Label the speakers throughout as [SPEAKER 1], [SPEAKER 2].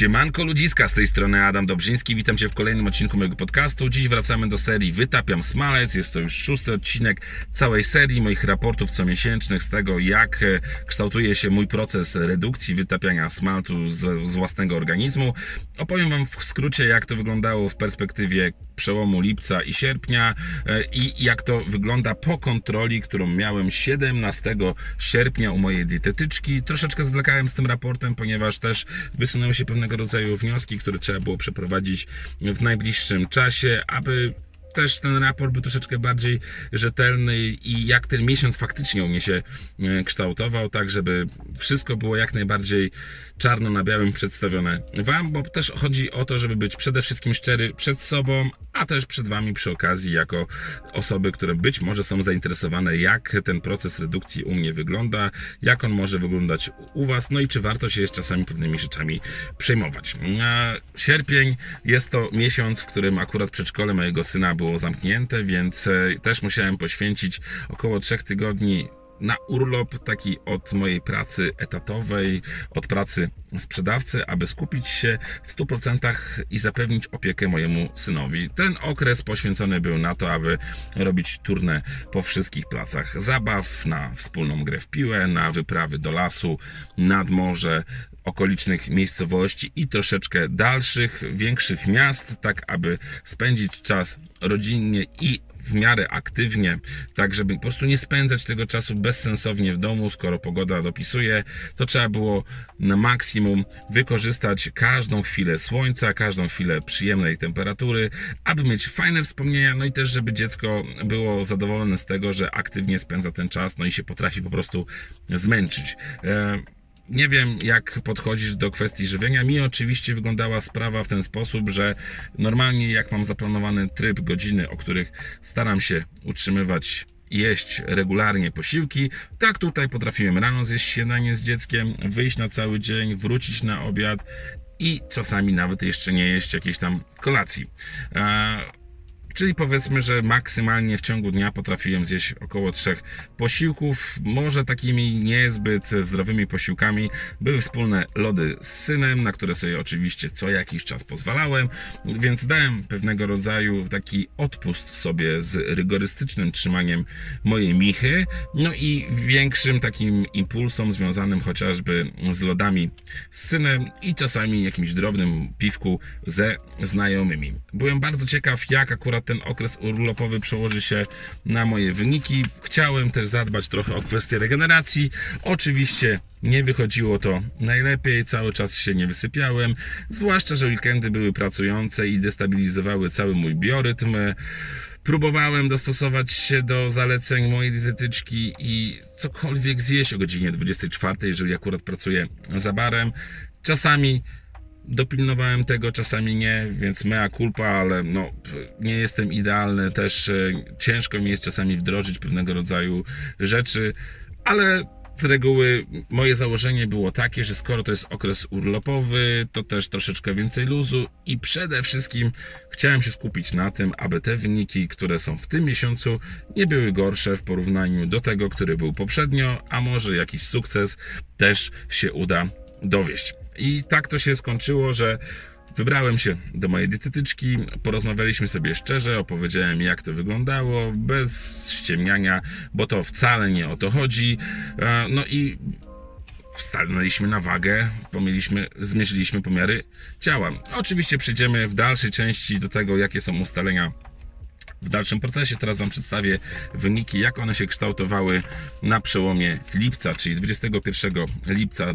[SPEAKER 1] Siemanko ludziska, z tej strony Adam Dobrzyński, witam Cię w kolejnym odcinku mojego podcastu. Dziś wracamy do serii Wytapiam Smalec, jest to już szósty odcinek całej serii moich raportów comiesięcznych z tego, jak e, kształtuje się mój proces redukcji wytapiania smalcu z, z własnego organizmu. Opowiem Wam w skrócie, jak to wyglądało w perspektywie przełomu lipca i sierpnia e, i jak to wygląda po kontroli, którą miałem 17 sierpnia u mojej dietetyczki. Troszeczkę zwlekałem z tym raportem, ponieważ też wysunęły się pewnego rodzaju wnioski, które trzeba było przeprowadzić w najbliższym czasie, aby też ten raport był troszeczkę bardziej rzetelny i jak ten miesiąc faktycznie u mnie się e, kształtował, tak żeby wszystko było jak najbardziej czarno na białym przedstawione Wam, bo też chodzi o to, żeby być przede wszystkim szczery przed sobą, a też przed Wami przy okazji, jako osoby, które być może są zainteresowane, jak ten proces redukcji u mnie wygląda, jak on może wyglądać u Was, no i czy warto się jest czasami pewnymi rzeczami przejmować. Sierpień jest to miesiąc, w którym akurat przedszkole mojego syna było zamknięte, więc e, też musiałem poświęcić około trzech tygodni na urlop taki od mojej pracy etatowej, od pracy sprzedawcy, aby skupić się w 100% i zapewnić opiekę mojemu synowi. Ten okres poświęcony był na to, aby robić turnę po wszystkich placach zabaw, na wspólną grę w piłę, na wyprawy do lasu, nad morze, okolicznych miejscowości i troszeczkę dalszych, większych miast, tak aby spędzić czas rodzinnie i w miarę aktywnie, tak żeby po prostu nie spędzać tego czasu bezsensownie w domu, skoro pogoda dopisuje, to trzeba było na maksimum wykorzystać każdą chwilę słońca, każdą chwilę przyjemnej temperatury, aby mieć fajne wspomnienia, no i też, żeby dziecko było zadowolone z tego, że aktywnie spędza ten czas, no i się potrafi po prostu zmęczyć. Nie wiem, jak podchodzisz do kwestii żywienia. Mi oczywiście wyglądała sprawa w ten sposób, że normalnie jak mam zaplanowany tryb godziny, o których staram się utrzymywać jeść regularnie posiłki. Tak tutaj potrafiłem rano zjeść śniadanie z dzieckiem, wyjść na cały dzień, wrócić na obiad i czasami nawet jeszcze nie jeść jakiejś tam kolacji. Eee, Czyli powiedzmy, że maksymalnie w ciągu dnia potrafiłem zjeść około trzech posiłków. Może takimi niezbyt zdrowymi posiłkami były wspólne lody z synem, na które sobie oczywiście co jakiś czas pozwalałem, więc dałem pewnego rodzaju taki odpust sobie z rygorystycznym trzymaniem mojej michy, no i większym takim impulsom związanym chociażby z lodami z synem i czasami jakimś drobnym piwku ze znajomymi. Byłem bardzo ciekaw, jak akurat ten okres urlopowy przełoży się na moje wyniki. Chciałem też zadbać trochę o kwestię regeneracji. Oczywiście nie wychodziło to najlepiej, cały czas się nie wysypiałem, zwłaszcza, że weekendy były pracujące i destabilizowały cały mój biorytm. Próbowałem dostosować się do zaleceń mojej dietetyczki i cokolwiek zjeść o godzinie 24, jeżeli akurat pracuję za barem. Czasami dopilnowałem tego, czasami nie, więc mea culpa, ale no, nie jestem idealny, też e, ciężko mi jest czasami wdrożyć pewnego rodzaju rzeczy, ale z reguły moje założenie było takie, że skoro to jest okres urlopowy, to też troszeczkę więcej luzu i przede wszystkim chciałem się skupić na tym, aby te wyniki, które są w tym miesiącu, nie były gorsze w porównaniu do tego, który był poprzednio, a może jakiś sukces też się uda dowieść. I tak to się skończyło, że Wybrałem się do mojej dietetyczki, porozmawialiśmy sobie szczerze, opowiedziałem jak to wyglądało, bez ściemniania, bo to wcale nie o to chodzi. E, no i wstanęliśmy na wagę, pomieriliśmy, zmierzyliśmy pomiary ciała. Oczywiście przejdziemy w dalszej części do tego, jakie są ustalenia w dalszym procesie. Teraz Wam przedstawię wyniki, jak one się kształtowały na przełomie lipca, czyli 21 lipca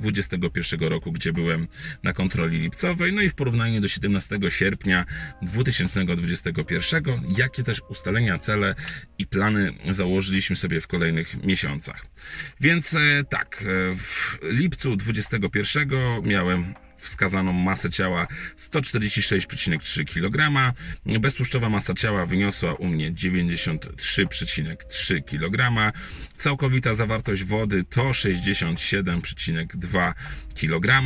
[SPEAKER 1] 2021 roku, gdzie byłem na kontroli lipcowej, no i w porównaniu do 17 sierpnia 2021, jakie też ustalenia, cele i plany założyliśmy sobie w kolejnych miesiącach. Więc e, tak, e, w lipcu 2021 miałem wskazaną masę ciała 146,3 kg. Beztłuszczowa masa ciała wyniosła u mnie 93,3 kg. Całkowita zawartość wody to 67,2 kg.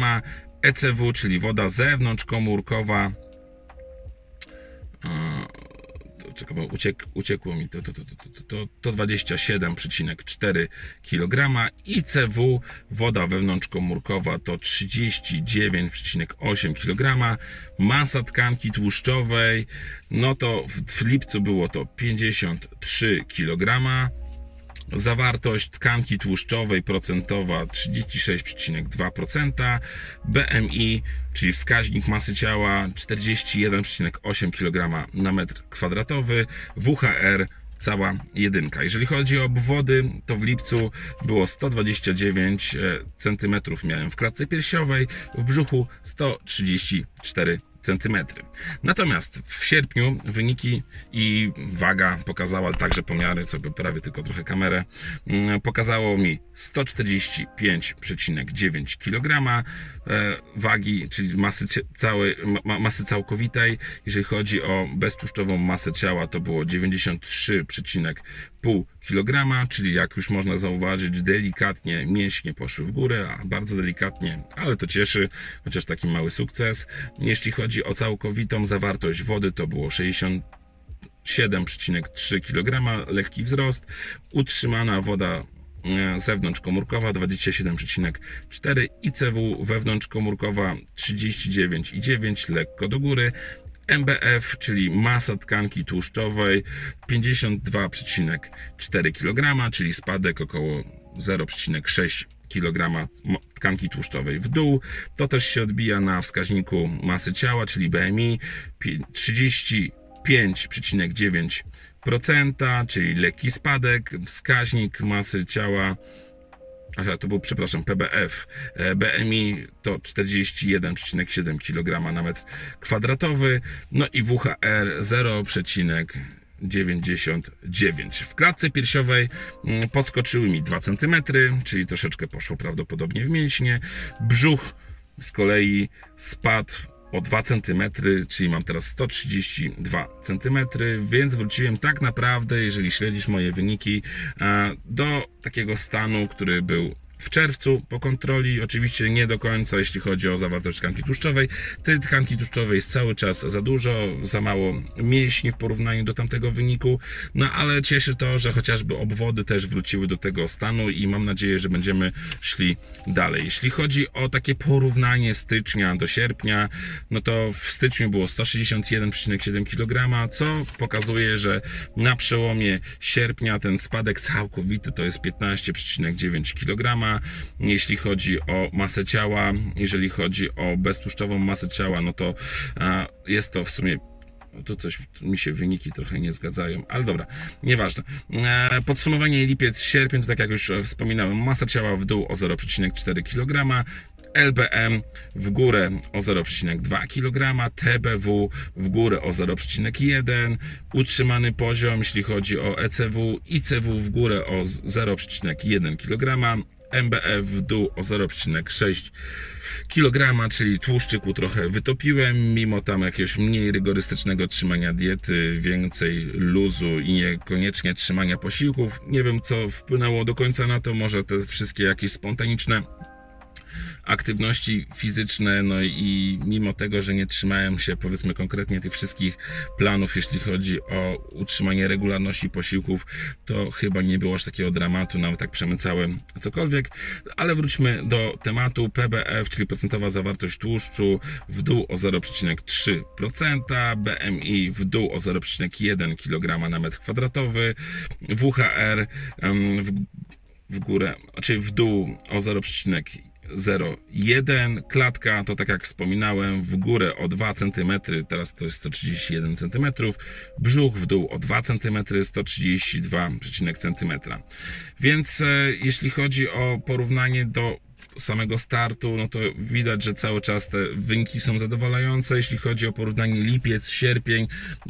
[SPEAKER 1] ECW, czyli woda zewnątrzkomórkowa czekaj, bo uciek, uciekło mi to, to, to, to, to, to 27,4 kg. ICW, woda wewnątrzkomórkowa to 39,8 kg. Masa tkanki tłuszczowej, no to w, w lipcu było to 53 kg. Zawartość tkanki tłuszczowej procentowa 36,2%, BMI, czyli wskaźnik masy ciała 41,8 kg na metr kwadratowy, WHR cała jedynka. Jeżeli chodzi o obwody, to w lipcu było 129 cm miałem w klatce piersiowej, w brzuchu 134 cm. Natomiast w sierpniu wyniki i waga pokazała także pomiary, co by prawie tylko trochę kamerę, mm, pokazało mi 145,9 kg e, wagi, czyli masy całej, masy całkowitej. Jeżeli chodzi o beztłuszczową masę ciała, to było 93,5 kg, czyli jak już można zauważyć, delikatnie mięśnie poszły w górę, a bardzo delikatnie, ale to cieszy, chociaż taki mały sukces. Jeśli chodzi o całkowitą zawartość wody, to było 60 7,3 kg, lekki wzrost, utrzymana woda e, zewnątrzkomórkowa 27,4 ICW wewnątrzkomórkowa 39,9 lekko do góry MBF, czyli masa tkanki tłuszczowej 52,4 kg, czyli spadek około 0,6 kg tkanki tłuszczowej w dół. To też się odbija na wskaźniku masy ciała, czyli BMI 35,9%, czyli lekki spadek. Wskaźnik masy ciała Aha, to był, przepraszam, PBF. E, BMI to 41,7 kg na metr kwadratowy, no i WHR 0,99. W klatce piersiowej mm, podskoczyły mi 2 cm, czyli troszeczkę poszło prawdopodobnie w mięśnie. Brzuch z kolei spadł o 2 cm, czyli mam teraz 132 cm, więc wróciłem tak naprawdę, jeżeli śledzisz moje wyniki, e, do takiego stanu, który był w czerwcu po kontroli. Oczywiście nie do końca, jeśli chodzi o zawartość tkanki tłuszczowej. Tej tkanki tłuszczowej jest cały czas za dużo, za mało mięśni w porównaniu do tamtego wyniku. No ale cieszy to, że chociażby obwody też wróciły do tego stanu i mam nadzieję, że będziemy szli dalej. Jeśli chodzi o takie porównanie stycznia do sierpnia, no to w styczniu było 161,7 kg, co pokazuje, że na przełomie sierpnia ten spadek całkowity to jest 15,9 kg jeśli chodzi o masę ciała, jeżeli chodzi o beztłuszczową masę ciała, no to jest to w sumie tu coś mi się wyniki trochę nie zgadzają, ale dobra, nieważne. E, podsumowanie lipiec, sierpień, to tak jak już wspominałem, masa ciała w dół o 0,4 kg, LBM w górę o 0,2 kg, TBW w górę o 0,1, utrzymany poziom, jeśli chodzi o ECW, ICW w górę o 0,1 kg, MBF w dół o 0,6 kg, czyli tłuszczyku trochę wytopiłem, mimo tam jakiegoś mniej rygorystycznego trzymania diety, więcej luzu i niekoniecznie trzymania posiłków. Nie wiem, co wpłynęło do końca na to, może te wszystkie jakieś spontaniczne aktywności fizyczne, no i mimo tego, że nie trzymałem się powiedzmy konkretnie tych wszystkich planów, jeśli chodzi o utrzymanie regularności posiłków, to chyba nie było aż takiego dramatu, nawet tak przemycałem cokolwiek, ale wróćmy do tematu. PBF, czyli procentowa zawartość tłuszczu w dół o 0,3%, BMI w dół o 0,1 kg na metr kwadratowy, WHR w, w górę, czyli w dół o 0,1 0,1. Klatka to tak jak wspominałem, w górę o 2 cm, teraz to jest 131 cm. Brzuch w dół o 2 cm, 132 cm. Więc e, jeśli chodzi o porównanie do samego startu, no to widać, że cały czas te wyniki są zadowalające. Jeśli chodzi o porównanie lipiec, sierpień,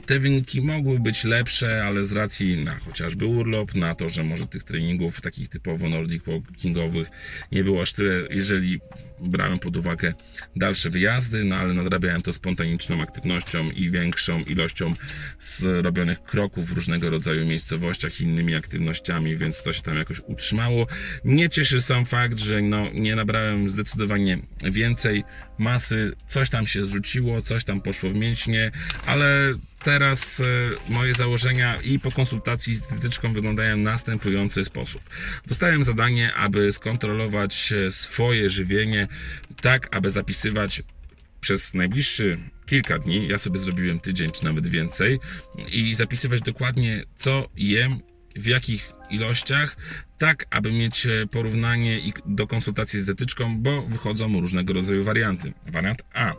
[SPEAKER 1] te wyniki mogły być lepsze, ale z racji na chociażby urlop, na to, że może tych treningów takich typowo nordic walkingowych nie było aż tyle, jeżeli brałem pod uwagę dalsze wyjazdy, no ale nadrabiałem to spontaniczną aktywnością i większą ilością zrobionych kroków w różnego rodzaju miejscowościach, innymi aktywnościami, więc to się tam jakoś utrzymało. Nie cieszy sam fakt, że no nie nabrałem zdecydowanie więcej masy, coś tam się zrzuciło, coś tam poszło w mięśnie, ale teraz e, moje założenia i po konsultacji z dietetyczką wyglądają w następujący sposób. Dostałem zadanie, aby skontrolować e, swoje żywienie tak, aby zapisywać przez najbliższy kilka dni, ja sobie zrobiłem tydzień czy nawet więcej, i zapisywać dokładnie, co jem, w jakich ilościach, tak aby mieć e, porównanie do konsultacji z dietetyczką, bo wychodzą różnego rodzaju warianty. Wariant A.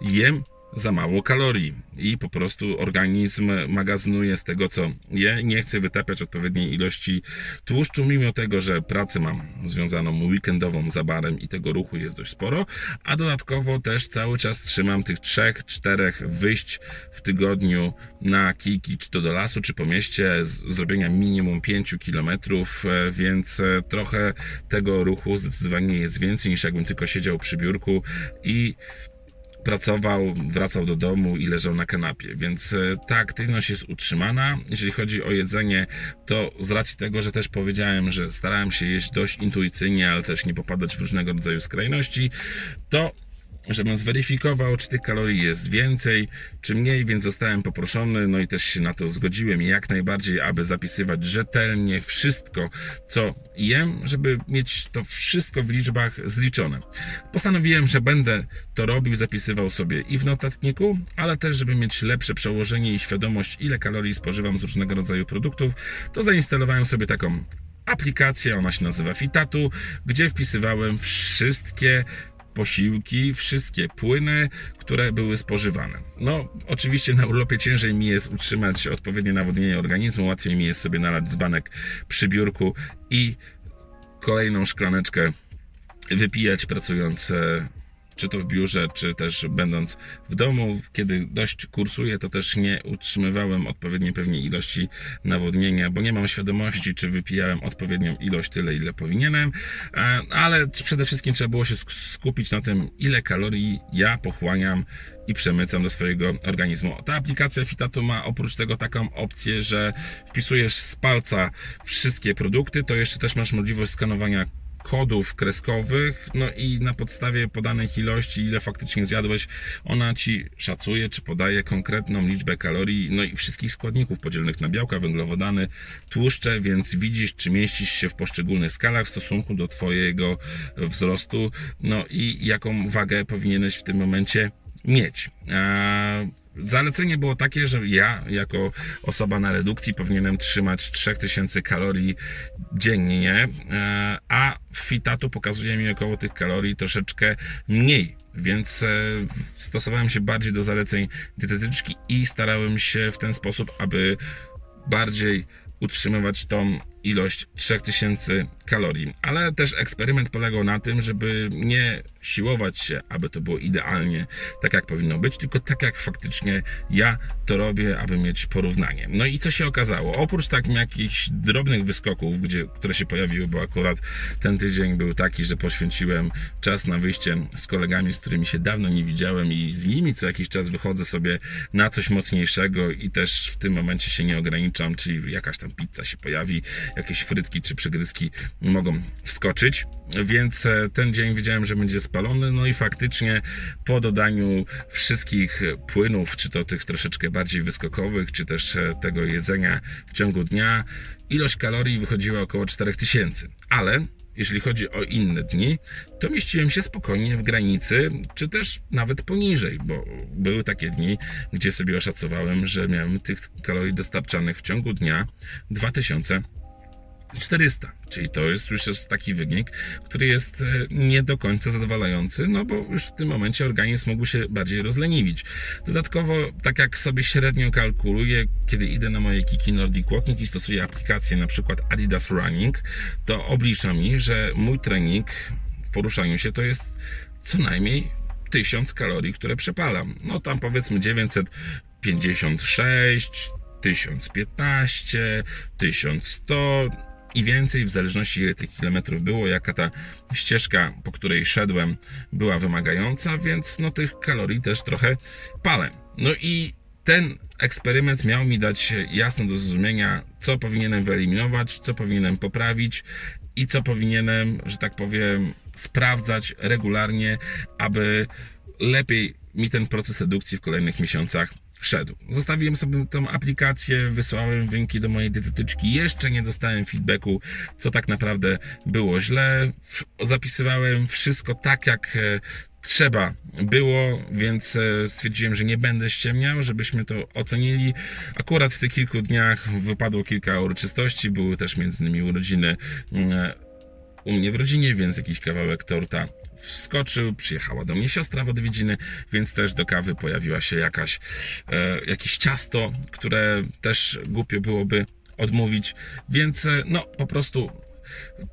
[SPEAKER 1] Jem za mało kalorii i po prostu organizm magazynuje z tego, co je. Nie chce wytapiać odpowiedniej ilości tłuszczu, mimo tego, że pracę mam związaną weekendową za barem i tego ruchu jest dość sporo, a dodatkowo też cały czas trzymam tych trzech, czterech wyjść w tygodniu na kijki, czy to do lasu, czy po mieście, zrobienia minimum 5 kilometrów, e, więc e, trochę tego ruchu zdecydowanie jest więcej niż jakbym tylko siedział przy biurku i pracował, wracał do domu i leżał na kanapie, więc e, ta aktywność jest utrzymana. Jeżeli chodzi o jedzenie, to z racji tego, że też powiedziałem, że starałem się jeść dość intuicyjnie, ale też nie popadać w różnego rodzaju skrajności, to żebym zweryfikował, czy tych kalorii jest więcej, czy mniej, więc zostałem poproszony, no i też się na to zgodziłem jak najbardziej, aby zapisywać rzetelnie wszystko, co jem, żeby mieć to wszystko w liczbach zliczone. Postanowiłem, że będę to robił, zapisywał sobie i w notatniku, ale też, żeby mieć lepsze przełożenie i świadomość, ile kalorii spożywam z różnego rodzaju produktów, to zainstalowałem sobie taką aplikację, ona się nazywa Fitatu, gdzie wpisywałem wszystkie posiłki, wszystkie płyny, które były spożywane. No, oczywiście na urlopie ciężej mi jest utrzymać odpowiednie nawodnienie organizmu, łatwiej mi jest sobie nalać dzbanek przy biurku i kolejną szklaneczkę wypijać pracując e, czy to w biurze, czy też będąc w domu. Kiedy dość kursuję, to też nie utrzymywałem odpowiedniej pewnej ilości nawodnienia, bo nie mam świadomości, czy wypijałem odpowiednią ilość, tyle ile powinienem, e, ale przede wszystkim trzeba było się skupić na tym, ile kalorii ja pochłaniam i przemycam do swojego organizmu. Ta aplikacja Fitatu ma oprócz tego taką opcję, że wpisujesz z palca wszystkie produkty, to jeszcze też masz możliwość skanowania kodów kreskowych, no i na podstawie podanych ilości, ile faktycznie zjadłeś, ona ci szacuje, czy podaje konkretną liczbę kalorii, no i wszystkich składników podzielonych na białka, węglowodany, tłuszcze, więc widzisz, czy mieścisz się w poszczególnych skalach w stosunku do twojego wzrostu, no i jaką wagę powinieneś w tym momencie mieć. Zalecenie było takie, że ja, jako osoba na redukcji, powinienem trzymać 3000 kalorii dziennie, e, a Fitatu pokazuje mi około tych kalorii troszeczkę mniej. Więc e, stosowałem się bardziej do zaleceń dietetyczki i starałem się w ten sposób, aby bardziej utrzymywać tą ilość 3000 kalorii. Ale też eksperyment polegał na tym, żeby nie siłować się, aby to było idealnie tak, jak powinno być, tylko tak, jak faktycznie ja to robię, aby mieć porównanie. No i co się okazało? Oprócz tak jakichś drobnych wyskoków, gdzie, które się pojawiły, bo akurat ten tydzień był taki, że poświęciłem czas na wyjście z kolegami, z którymi się dawno nie widziałem i z nimi co jakiś czas wychodzę sobie na coś mocniejszego i też w tym momencie się nie ograniczam, czyli jakaś tam pizza się pojawi, jakieś frytki czy przegryzki mogą wskoczyć, więc e, ten dzień wiedziałem, że będzie spalony, no i faktycznie po dodaniu wszystkich płynów, czy to tych troszeczkę bardziej wyskokowych, czy też e, tego jedzenia w ciągu dnia, ilość kalorii wychodziła około 4000, ale jeśli chodzi o inne dni, to mieściłem się spokojnie w granicy, czy też nawet poniżej, bo były takie dni, gdzie sobie oszacowałem, że miałem tych kalorii dostarczanych w ciągu dnia 2000 400, czyli to jest już jest taki wynik, który jest e, nie do końca zadowalający, no bo już w tym momencie organizm mógł się bardziej rozleniwić. Dodatkowo, tak jak sobie średnio kalkuluję, kiedy idę na moje Kiki Nordic Walking i stosuję aplikację na przykład Adidas Running, to oblicza mi, że mój trening w poruszaniu się to jest co najmniej 1000 kalorii, które przepalam. No tam powiedzmy 956, 1015, 1100, i więcej, w zależności ile tych kilometrów było, jaka ta ścieżka, po której szedłem, była wymagająca, więc no tych kalorii też trochę palę. No i ten eksperyment miał mi dać jasno do zrozumienia, co powinienem wyeliminować, co powinienem poprawić i co powinienem, że tak powiem, sprawdzać regularnie, aby lepiej mi ten proces redukcji w kolejnych miesiącach szedł. Zostawiłem sobie tą aplikację, wysłałem wyniki do mojej dietetyczki. Jeszcze nie dostałem feedbacku, co tak naprawdę było źle. Zapisywałem wszystko tak, jak e, trzeba było, więc e, stwierdziłem, że nie będę ściemniał, żebyśmy to ocenili. Akurat w tych kilku dniach wypadło kilka uroczystości, były też między innymi urodziny mm, u mnie w rodzinie, więc jakiś kawałek torta wskoczył, przyjechała do mnie siostra w odwiedziny, więc też do kawy pojawiła się jakaś, e, jakieś ciasto, które też głupio byłoby odmówić, więc e, no po prostu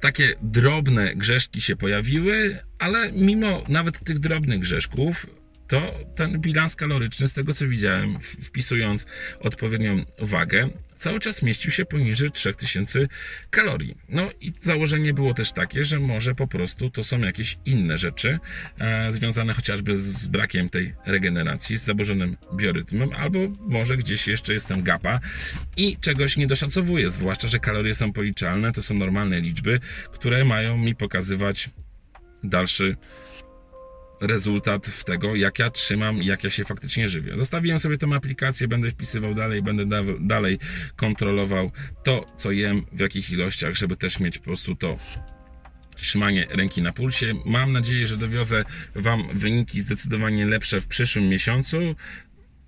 [SPEAKER 1] takie drobne grzeszki się pojawiły, ale mimo nawet tych drobnych grzeszków, to ten bilans kaloryczny, z tego co widziałem, wpisując odpowiednią wagę, cały czas mieścił się poniżej 3000 kalorii. No i założenie było też takie, że może po prostu to są jakieś inne rzeczy, e, związane chociażby z brakiem tej regeneracji, z zaburzonym biorytmem, albo może gdzieś jeszcze jestem gapa i czegoś nie doszacowuję, zwłaszcza, że kalorie są policzalne, to są normalne liczby, które mają mi pokazywać dalszy rezultat w tego, jak ja trzymam, jak ja się faktycznie żywię. Zostawiłem sobie tę aplikację, będę wpisywał dalej, będę da dalej kontrolował to, co jem, w jakich ilościach, żeby też mieć po prostu to trzymanie ręki na pulsie. Mam nadzieję, że dowiozę Wam wyniki zdecydowanie lepsze w przyszłym miesiącu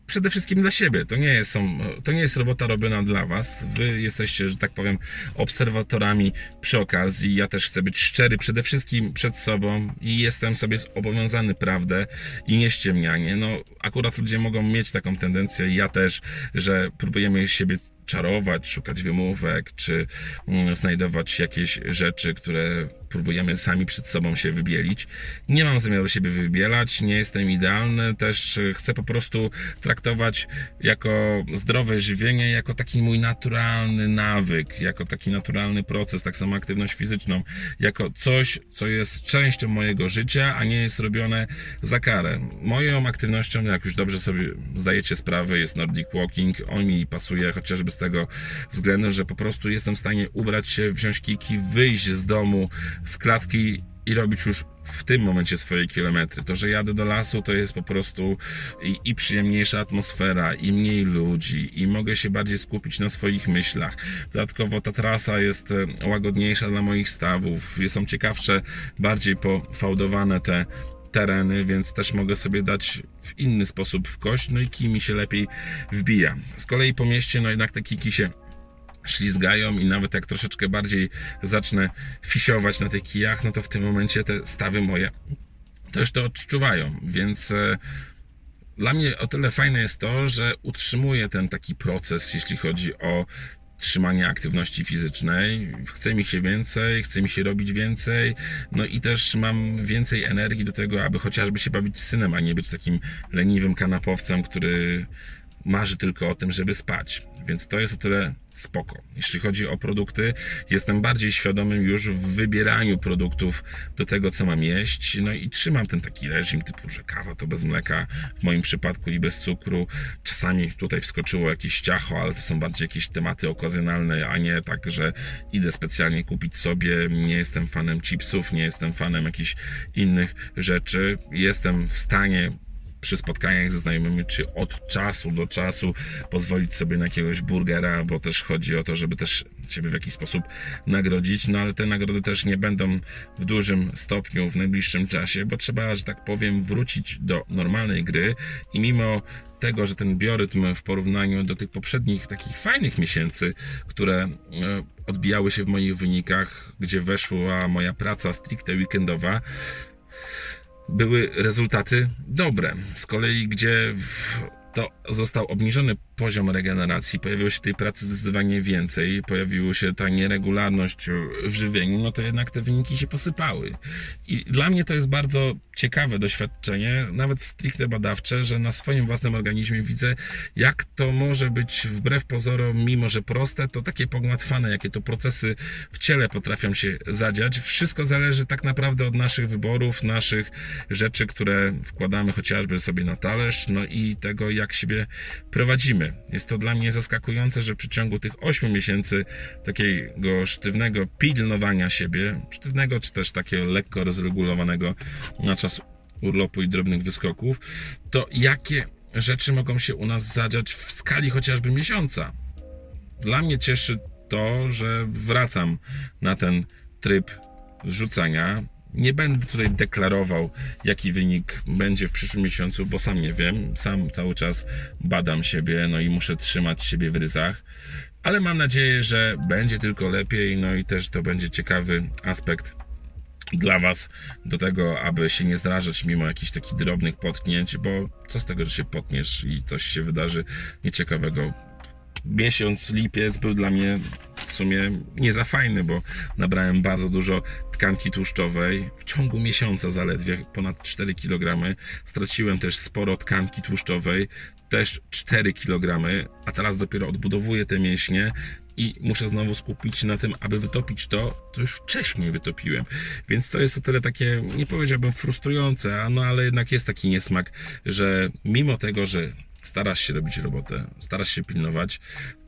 [SPEAKER 1] przede wszystkim dla siebie. To nie, jest, to nie jest robota robiona dla Was. Wy jesteście, że tak powiem, obserwatorami przy okazji. Ja też chcę być szczery przede wszystkim przed sobą i jestem sobie zobowiązany prawdę i nie ściemnianie. No, akurat ludzie mogą mieć taką tendencję, ja też, że próbujemy siebie czarować, szukać wymówek, czy mm, znajdować jakieś rzeczy, które próbujemy sami przed sobą się wybielić. Nie mam zamiaru siebie wybielać, nie jestem idealny, też chcę po prostu traktować jako zdrowe żywienie, jako taki mój naturalny nawyk, jako taki naturalny proces, tak samo aktywność fizyczną, jako coś, co jest częścią mojego życia, a nie jest robione za karę. Moją aktywnością, jak już dobrze sobie zdajecie sprawę, jest Nordic Walking. On mi pasuje chociażby z tego względu, że po prostu jestem w stanie ubrać się, wziąć kiki, wyjść z domu, z klatki i robić już w tym momencie swoje kilometry. To, że jadę do lasu, to jest po prostu i, i, przyjemniejsza atmosfera, i mniej ludzi, i mogę się bardziej skupić na swoich myślach. Dodatkowo ta trasa jest e, łagodniejsza dla moich stawów, są ciekawsze, bardziej pofałdowane te tereny, więc też mogę sobie dać w inny sposób w kość, no i kij mi się lepiej wbija. Z kolei po mieście, no jednak te kiki się ślizgają i nawet jak troszeczkę bardziej zacznę fisiować na tych kijach, no to w tym momencie te stawy moje też to odczuwają, więc e, dla mnie o tyle fajne jest to, że utrzymuję ten taki proces, jeśli chodzi o trzymanie aktywności fizycznej. Chce mi się więcej, chce mi się robić więcej, no i też mam więcej energii do tego, aby chociażby się bawić synem, a nie być takim leniwym kanapowcem, który marzy tylko o tym, żeby spać. Więc to jest o tyle spoko. Jeśli chodzi o produkty, jestem bardziej świadomym już w wybieraniu produktów do tego, co mam jeść. No i trzymam ten taki reżim typu, że kawa to bez mleka, w moim przypadku i bez cukru. Czasami tutaj wskoczyło jakieś ciacho, ale to są bardziej jakieś tematy okazjonalne, a nie tak, że idę specjalnie kupić sobie. Nie jestem fanem chipsów, nie jestem fanem jakichś innych rzeczy. Jestem w stanie przy spotkaniach ze znajomymi, czy od czasu do czasu pozwolić sobie na jakiegoś burgera, bo też chodzi o to, żeby też siebie w jakiś sposób nagrodzić, no ale te nagrody też nie będą w dużym stopniu w najbliższym czasie, bo trzeba, że tak powiem, wrócić do normalnej gry. I mimo tego, że ten biorytm w porównaniu do tych poprzednich takich fajnych miesięcy, które e, odbijały się w moich wynikach, gdzie weszła moja praca stricte weekendowa, były rezultaty dobre. Z kolei, gdzie to został obniżony poziom regeneracji, pojawiło się tej pracy zdecydowanie więcej, pojawiła się ta nieregularność w żywieniu, no to jednak te wyniki się posypały. I dla mnie to jest bardzo ciekawe doświadczenie, nawet stricte badawcze, że na swoim własnym organizmie widzę, jak to może być wbrew pozorom, mimo że proste, to takie pogmatwane, jakie to procesy w ciele potrafią się zadziać. Wszystko zależy tak naprawdę od naszych wyborów, naszych rzeczy, które wkładamy chociażby sobie na talerz, no i tego, jak siebie siebie Jest to dla mnie zaskakujące, że w przeciągu tych 8 miesięcy takiego sztywnego pilnowania siebie, sztywnego czy też takiego lekko rozregulowanego na czas urlopu i drobnych wyskoków, to jakie rzeczy mogą się u nas zadziać w skali chociażby miesiąca. Dla mnie cieszy to, że wracam na ten tryb zrzucania. Nie będę tutaj deklarował, jaki wynik będzie w przyszłym miesiącu, bo sam nie wiem. Sam cały czas badam siebie, no i muszę trzymać siebie w ryzach. Ale mam nadzieję, że będzie tylko lepiej, no i też to będzie ciekawy aspekt dla Was do tego, aby się nie zrażać mimo jakichś takich drobnych potknięć, bo co z tego, że się potniesz i coś się wydarzy nieciekawego. Miesiąc lipiec był dla mnie w sumie nie za fajny, bo nabrałem bardzo dużo tkanki tłuszczowej. W ciągu miesiąca zaledwie ponad 4 kg. Straciłem też sporo tkanki tłuszczowej, też 4 kg, a teraz dopiero odbudowuję te mięśnie i muszę znowu skupić się na tym, aby wytopić to, co już wcześniej wytopiłem. Więc to jest o tyle takie, nie powiedziałbym frustrujące, no ale jednak jest taki niesmak, że mimo tego, że starasz się robić robotę, starasz się pilnować,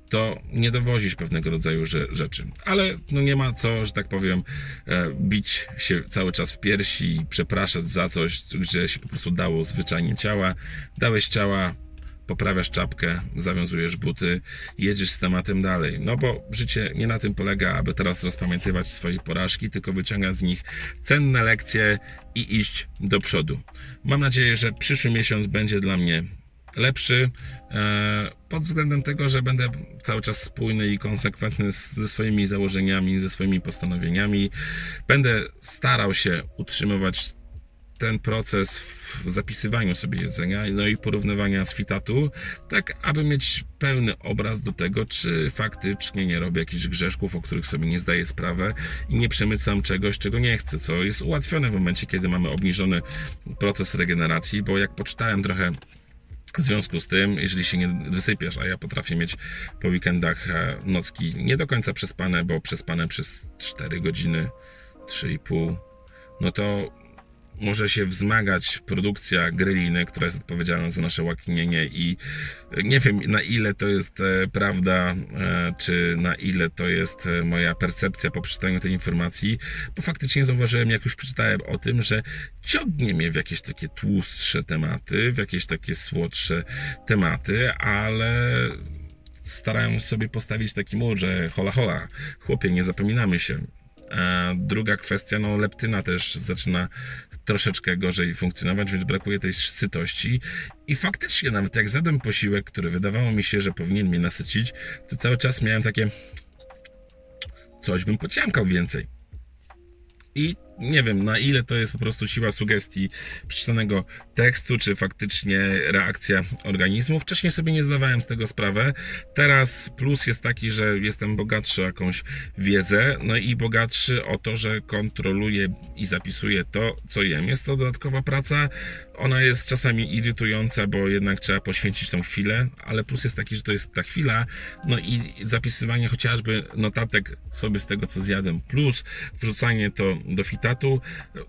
[SPEAKER 1] to nie dowozisz pewnego rodzaju rzeczy. Ale no nie ma co, że tak powiem, e, bić się cały czas w piersi i przepraszać za coś, gdzie się po prostu dało zwyczajnie ciała. Dałeś ciała, poprawiasz czapkę, zawiązujesz buty jedziesz z tematem dalej. No bo życie nie na tym polega, aby teraz rozpamiętywać swoje porażki, tylko wyciągać z nich cenne lekcje i iść do przodu. Mam nadzieję, że przyszły miesiąc będzie dla mnie lepszy e, pod względem tego, że będę cały czas spójny i konsekwentny ze swoimi założeniami, ze swoimi postanowieniami. Będę starał się utrzymywać ten proces w zapisywaniu sobie jedzenia, no i porównywania z fitatu, tak aby mieć pełny obraz do tego, czy faktycznie nie robię jakichś grzeszków, o których sobie nie zdaję sprawy i nie przemycam czegoś, czego nie chcę, co jest ułatwione w momencie, kiedy mamy obniżony proces regeneracji, bo jak poczytałem trochę w związku z tym, jeżeli się nie wysypiesz, a ja potrafię mieć po weekendach e, nocki nie do końca przespane, bo przespane przez 4 godziny, 3,5, no to może się wzmagać produkcja gryliny, która jest odpowiedzialna za nasze łaknienie i nie wiem na ile to jest e, prawda, e, czy na ile to jest e, moja percepcja po przeczytaniu tej informacji, bo faktycznie zauważyłem, jak już przeczytałem o tym, że ciągnie mnie w jakieś takie tłustsze tematy, w jakieś takie słodsze tematy, ale starałem sobie postawić taki mur, że hola hola, chłopie, nie zapominamy się. A druga kwestia, no leptyna też zaczyna troszeczkę gorzej funkcjonować, więc brakuje tej sytości. I faktycznie, nawet jak zjadłem posiłek, który wydawało mi się, że powinien mnie nasycić, to cały czas miałem takie coś bym pociągał więcej. I nie wiem, na ile to jest po prostu siła sugestii przeczytanego tekstu, czy faktycznie reakcja organizmu. Wcześniej sobie nie zdawałem z tego sprawę. Teraz plus jest taki, że jestem bogatszy o jakąś wiedzę, no i bogatszy o to, że kontroluję i zapisuję to, co jem. Jest to dodatkowa praca. Ona jest czasami irytująca, bo jednak trzeba poświęcić tą chwilę, ale plus jest taki, że to jest ta chwila, no i zapisywanie chociażby notatek sobie z tego, co zjadłem, plus wrzucanie to do fita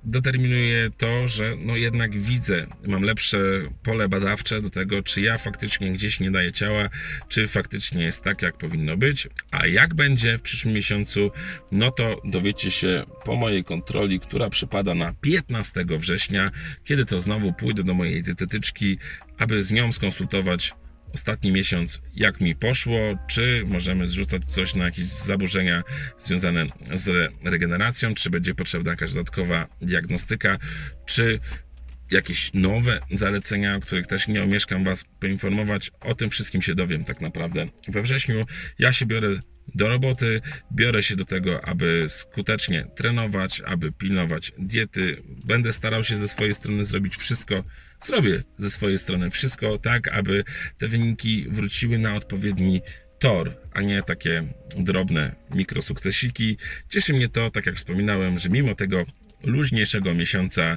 [SPEAKER 1] determinuje to, że no jednak widzę, mam lepsze pole badawcze do tego, czy ja faktycznie gdzieś nie daję ciała, czy faktycznie jest tak, jak powinno być, a jak będzie w przyszłym miesiącu, no to dowiecie się po mojej kontroli, która przypada na 15 września, kiedy to znowu pójdę do mojej dietetyczki, aby z nią skonsultować ostatni miesiąc, jak mi poszło, czy możemy zrzucać coś na jakieś zaburzenia związane z regeneracją, czy będzie potrzebna jakaś dodatkowa diagnostyka, czy jakieś nowe zalecenia, o których też nie omieszkam Was poinformować. O tym wszystkim się dowiem tak naprawdę we wrześniu. Ja się biorę do roboty, biorę się do tego, aby skutecznie trenować, aby pilnować diety. Będę starał się ze swojej strony zrobić wszystko, zrobię ze swojej strony wszystko tak, aby te wyniki wróciły na odpowiedni tor, a nie takie drobne mikrosukcesiki. Cieszy mnie to, tak jak wspominałem, że mimo tego luźniejszego miesiąca,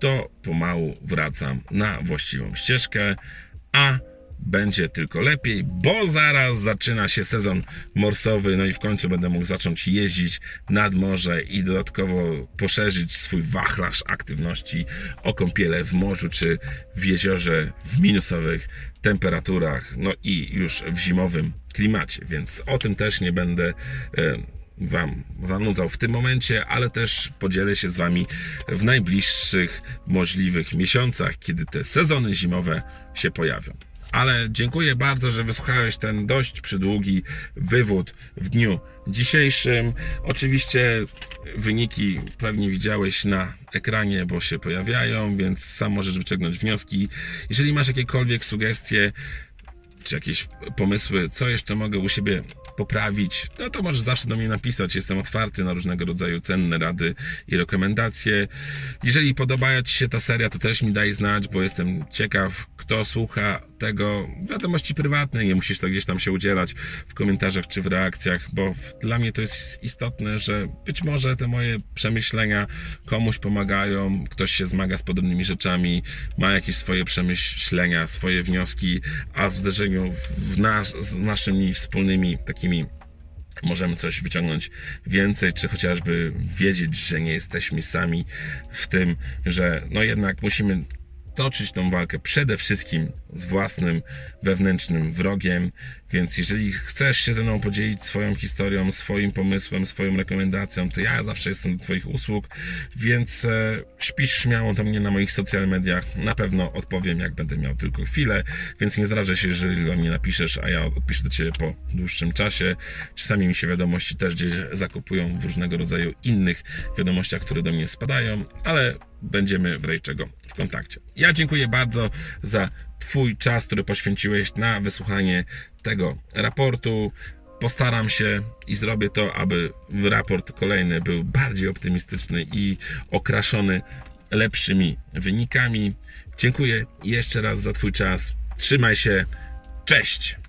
[SPEAKER 1] to pomału wracam na właściwą ścieżkę, a będzie tylko lepiej, bo zaraz zaczyna się sezon morsowy, no i w końcu będę mógł zacząć jeździć nad morze i dodatkowo poszerzyć swój wachlarz aktywności o kąpiele w morzu czy w jeziorze w minusowych temperaturach, no i już w zimowym klimacie, więc o tym też nie będę e, Wam zanudzał w tym momencie, ale też podzielę się z Wami w najbliższych możliwych miesiącach, kiedy te sezony zimowe się pojawią. Ale dziękuję bardzo, że wysłuchałeś ten dość przydługi wywód w dniu dzisiejszym. Oczywiście wyniki pewnie widziałeś na ekranie, bo się pojawiają, więc sam możesz wyciągnąć wnioski. Jeżeli masz jakiekolwiek sugestie, czy jakieś pomysły, co jeszcze mogę u siebie poprawić, no to możesz zawsze do mnie napisać. Jestem otwarty na różnego rodzaju cenne rady i rekomendacje. Jeżeli podoba Ci się ta seria, to też mi daj znać, bo jestem ciekaw, kto słucha tego wiadomości prywatnej. Nie musisz tak gdzieś tam się udzielać w komentarzach czy w reakcjach, bo dla mnie to jest istotne, że być może te moje przemyślenia komuś pomagają, ktoś się zmaga z podobnymi rzeczami, ma jakieś swoje przemyślenia, swoje wnioski, a w zderzeniu w nas, z naszymi wspólnymi takimi możemy coś wyciągnąć więcej, czy chociażby wiedzieć, że nie jesteśmy sami w tym, że no jednak musimy toczyć tą walkę przede wszystkim z własnym wewnętrznym wrogiem. Więc jeżeli chcesz się ze mną podzielić swoją historią, swoim pomysłem, swoją rekomendacją, to ja zawsze jestem do Twoich usług, więc e, śpisz śmiało do mnie na moich social mediach. Na pewno odpowiem, jak będę miał tylko chwilę, więc nie zdradzę się, jeżeli do mnie napiszesz, a ja odpiszę do Ciebie po dłuższym czasie. Czasami mi się wiadomości też gdzieś zakopują w różnego rodzaju innych wiadomościach, które do mnie spadają, ale będziemy w razie czego w kontakcie. Ja dziękuję bardzo za Twój czas, który poświęciłeś na wysłuchanie tego raportu. Postaram się i zrobię to, aby raport kolejny był bardziej optymistyczny i okraszony lepszymi wynikami. Dziękuję jeszcze raz za Twój czas. Trzymaj się. Cześć!